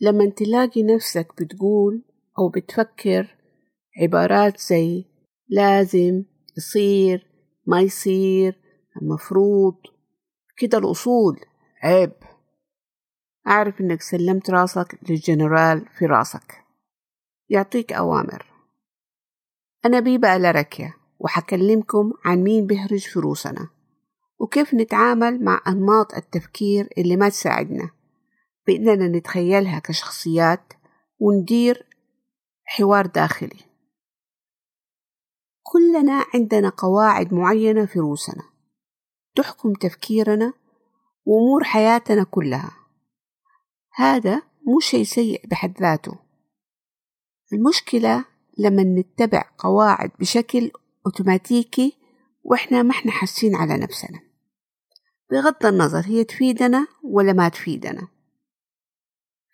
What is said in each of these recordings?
لما تلاقي نفسك بتقول أو بتفكر عبارات زي لازم يصير ما يصير المفروض كده الأصول. عيب. أعرف إنك سلمت راسك للجنرال في راسك. يعطيك أوامر. أنا بيبا لركيا وحكلمكم عن مين بيهرج في روسنا وكيف نتعامل مع أنماط التفكير اللي ما تساعدنا. بإننا نتخيلها كشخصيات وندير حوار داخلي. كلنا عندنا قواعد معينة في روسنا تحكم تفكيرنا وأمور حياتنا كلها. هذا مو شيء سيء بحد ذاته. المشكلة لما نتبع قواعد بشكل أوتوماتيكي وإحنا ما إحنا حاسين على نفسنا. بغض النظر هي تفيدنا ولا ما تفيدنا.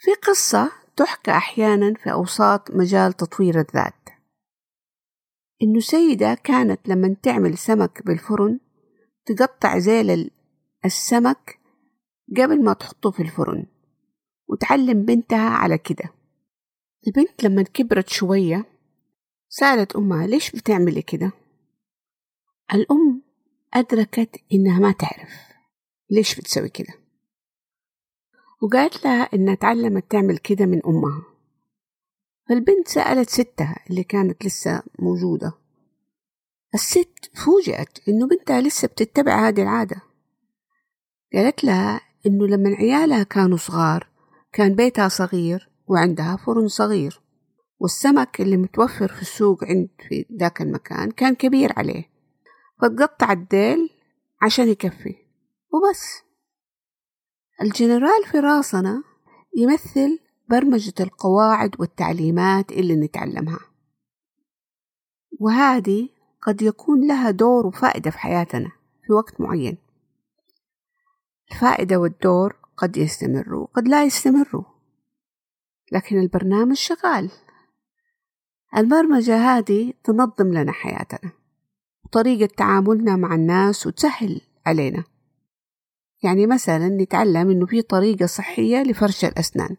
في قصة تحكى أحيانا في أوساط مجال تطوير الذات. إنه سيدة كانت لما تعمل سمك بالفرن تقطع زيل السمك قبل ما تحطه في الفرن وتعلم بنتها على كده. البنت لما كبرت شوية سألت أمها ليش بتعملي كده؟ الأم أدركت إنها ما تعرف ليش بتسوي كده. وقالت لها إنها تعلمت تعمل كده من أمها. فالبنت سألت ستها اللي كانت لسه موجودة. الست فوجئت إنه بنتها لسه بتتبع هذه العادة. قالت لها إنه لما عيالها كانوا صغار كان بيتها صغير وعندها فرن صغير والسمك اللي متوفر في السوق عند في ذاك المكان كان كبير عليه. فتقطع الديل عشان يكفي. وبس. الجنرال في راسنا يمثل برمجة القواعد والتعليمات اللي نتعلمها. وهذه قد يكون لها دور وفائدة في حياتنا في وقت معين. الفائدة والدور قد يستمروا قد لا يستمروا لكن البرنامج شغال. البرمجة هذه تنظم لنا حياتنا وطريقة تعاملنا مع الناس وتسهل علينا. يعني مثلا نتعلم إنه في طريقة صحية لفرش الأسنان.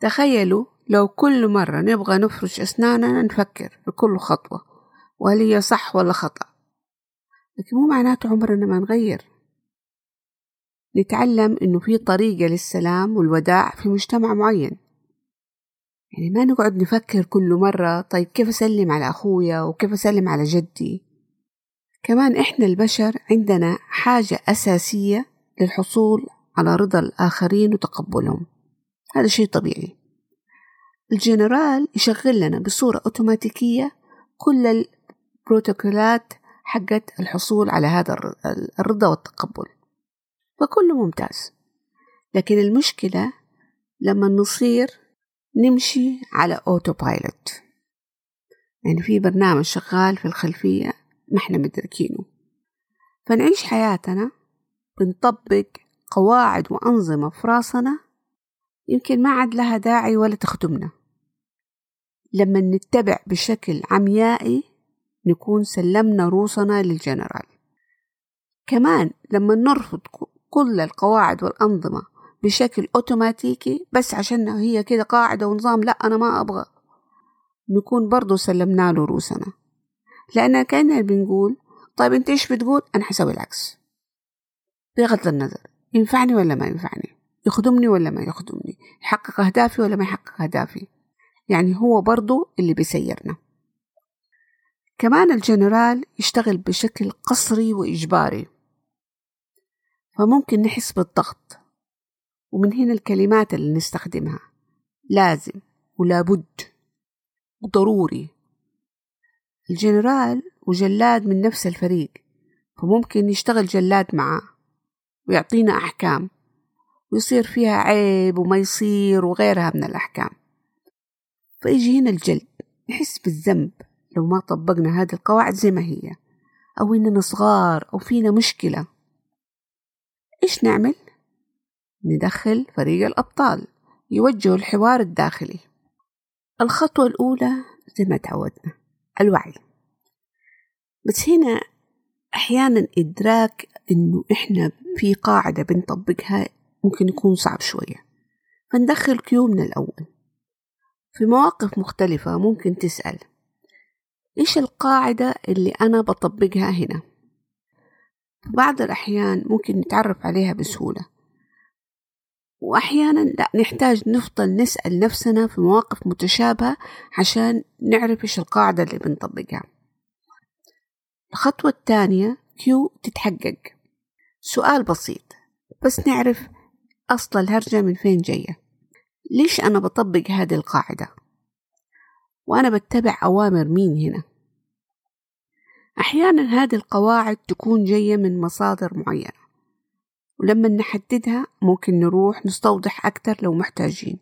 تخيلوا لو كل مرة نبغى نفرش أسناننا نفكر في كل خطوة وهل هي صح ولا خطأ؟ لكن مو معناته عمرنا ما نغير. نتعلم إنه في طريقة للسلام والوداع في مجتمع معين. يعني ما نقعد نفكر كل مرة طيب كيف أسلم على أخويا وكيف أسلم على جدي؟ كمان إحنا البشر عندنا حاجة أساسية للحصول على رضا الآخرين وتقبلهم. هذا شيء طبيعي. الجنرال يشغل لنا بصورة أوتوماتيكية كل البروتوكولات حقت الحصول على هذا الرضا والتقبل. فكله ممتاز. لكن المشكلة لما نصير نمشي على أوتو بايلوت يعني في برنامج شغال في الخلفية ما إحنا مدركينه. فنعيش حياتنا بنطبق قواعد وأنظمة في راسنا يمكن ما عاد لها داعي ولا تخدمنا. لما نتبع بشكل عميائي نكون سلمنا روسنا للجنرال. كمان لما نرفض كل القواعد والأنظمة بشكل أوتوماتيكي بس عشان هي كده قاعدة ونظام لا أنا ما أبغى. نكون برضو سلمنا له روسنا. لأن كأننا بنقول طيب أنت إيش بتقول؟ أنا حسوي العكس. بغض النظر ينفعني ولا ما ينفعني؟ يخدمني ولا ما يخدمني؟ يحقق أهدافي ولا ما يحقق أهدافي؟ يعني هو برضو اللي بيسيرنا. كمان الجنرال يشتغل بشكل قصري وإجباري. فممكن نحس بالضغط. ومن هنا الكلمات اللي نستخدمها. لازم ولابد وضروري. الجنرال وجلاد من نفس الفريق فممكن يشتغل جلاد معاه ويعطينا أحكام ويصير فيها عيب وما يصير وغيرها من الأحكام. فيجي هنا الجلد نحس بالذنب لو ما طبقنا هذه القواعد زي ما هي أو إننا صغار أو فينا مشكلة. إيش نعمل؟ ندخل فريق الأبطال يوجهوا الحوار الداخلي. الخطوة الأولى زي ما تعودنا. الوعي بس هنا أحيانا إدراك إنه إحنا في قاعدة بنطبقها ممكن يكون صعب شوية. فندخل كيو من الأول. في مواقف مختلفة ممكن تسأل. إيش القاعدة اللي أنا بطبقها هنا؟ في بعض الأحيان ممكن نتعرف عليها بسهولة. وأحيانا لا نحتاج نفضل نسأل نفسنا في مواقف متشابهة عشان نعرف إيش القاعدة اللي بنطبقها. الخطوة الثانية كيو تتحقق. سؤال بسيط بس نعرف أصل الهرجة من فين جاية. ليش أنا بطبق هذه القاعدة؟ وأنا بتبع أوامر مين هنا؟ أحيانا هذه القواعد تكون جاية من مصادر معينة. ولما نحددها ممكن نروح نستوضح أكتر لو محتاجين.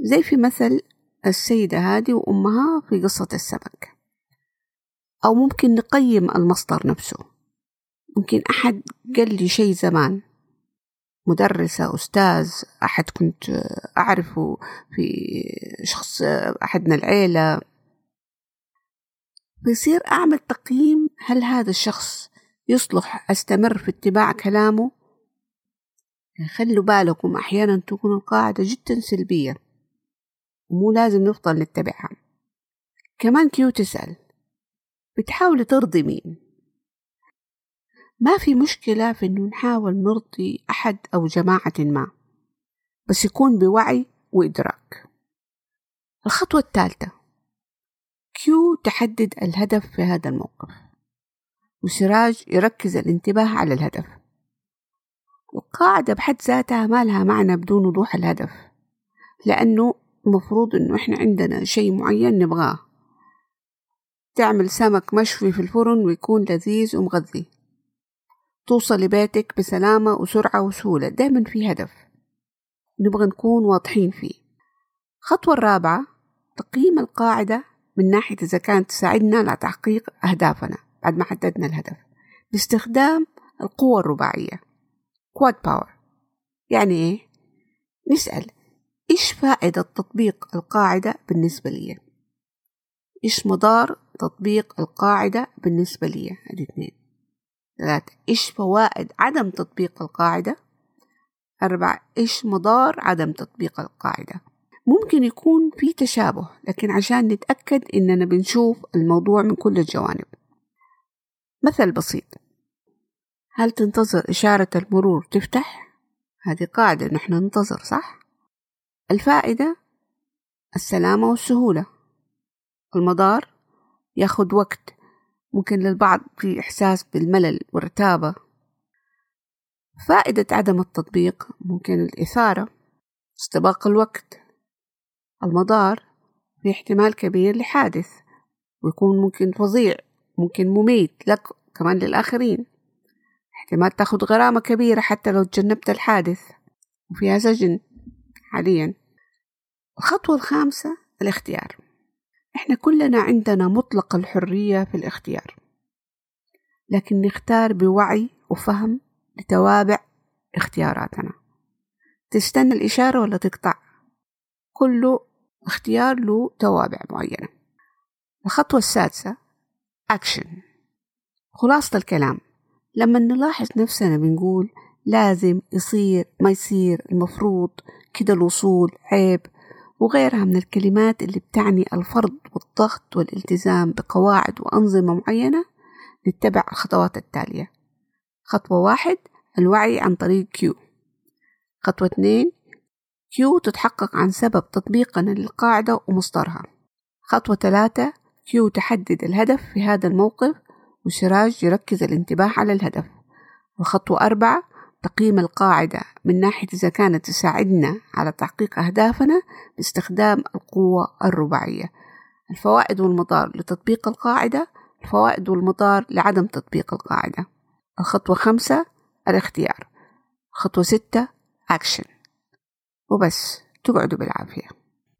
زي في مثل السيدة هذه وأمها في قصة السمك. أو ممكن نقيم المصدر نفسه. ممكن أحد قال لي شيء زمان. مدرسة أستاذ أحد كنت أعرفه في شخص أحدنا العيلة. بيصير أعمل تقييم هل هذا الشخص يصلح أستمر في اتباع كلامه. خلوا بالكم أحيانا تكون القاعدة جدا سلبية ومو لازم نفضل نتبعها. كمان كيو تسأل بتحاول ترضي مين؟ ما في مشكلة في إنه نحاول نرضي أحد أو جماعة ما بس يكون بوعي وإدراك. الخطوة الثالثة كيو تحدد الهدف في هذا الموقف. وسراج يركز الانتباه على الهدف. القاعدة بحد ذاتها ما لها معنى بدون وضوح الهدف لأنه المفروض إنه إحنا عندنا شيء معين نبغاه. تعمل سمك مشوي في الفرن ويكون لذيذ ومغذي. توصل لبيتك بسلامة وسرعة وسهولة دايما في هدف نبغى نكون واضحين فيه. الخطوة الرابعة تقييم القاعدة من ناحية إذا كانت تساعدنا لتحقيق أهدافنا. بعد ما حددنا الهدف باستخدام القوة الرباعية كواد باور يعني إيه؟ نسأل إيش فائدة تطبيق القاعدة بالنسبة لي؟ إيش مدار تطبيق القاعدة بالنسبة لي؟ هذه اثنين ثلاثة إيش فوائد عدم تطبيق القاعدة؟ أربعة إيش مدار عدم تطبيق القاعدة؟ ممكن يكون في تشابه لكن عشان نتأكد إننا بنشوف الموضوع من كل الجوانب مثل بسيط. هل تنتظر إشارة المرور تفتح؟ هذه قاعدة نحن ننتظر صح؟ الفائدة السلامة والسهولة. المدار ياخد وقت ممكن للبعض في إحساس بالملل والرتابة. فائدة عدم التطبيق ممكن الإثارة استباق الوقت. المدار في احتمال كبير لحادث ويكون ممكن فظيع. ممكن مميت لك كمان للآخرين. احتمال تاخد غرامة كبيرة حتى لو تجنبت الحادث. وفيها سجن حاليا. الخطوة الخامسة الاختيار. إحنا كلنا عندنا مطلق الحرية في الاختيار. لكن نختار بوعي وفهم لتوابع اختياراتنا. تستنى الإشارة ولا تقطع؟ كله اختيار له توابع معينة. الخطوة السادسة أكشن خلاصة الكلام. لما نلاحظ نفسنا بنقول لازم يصير ما يصير المفروض كده الوصول عيب وغيرها من الكلمات اللي بتعني الفرض والضغط والالتزام بقواعد وأنظمة معينة نتبع الخطوات التالية. خطوة واحد الوعي عن طريق كيو خطوة اثنين كيو تتحقق عن سبب تطبيقنا للقاعدة ومصدرها. خطوة ثلاثة كيو تحدد الهدف في هذا الموقف وسراج يركز الانتباه على الهدف. الخطوة أربعة تقييم القاعدة من ناحية إذا كانت تساعدنا على تحقيق أهدافنا باستخدام القوة الرباعية. الفوائد والمضار لتطبيق القاعدة الفوائد والمضار لعدم تطبيق القاعدة. الخطوة خمسة الاختيار. خطوة ستة أكشن وبس. تقعدوا بالعافية.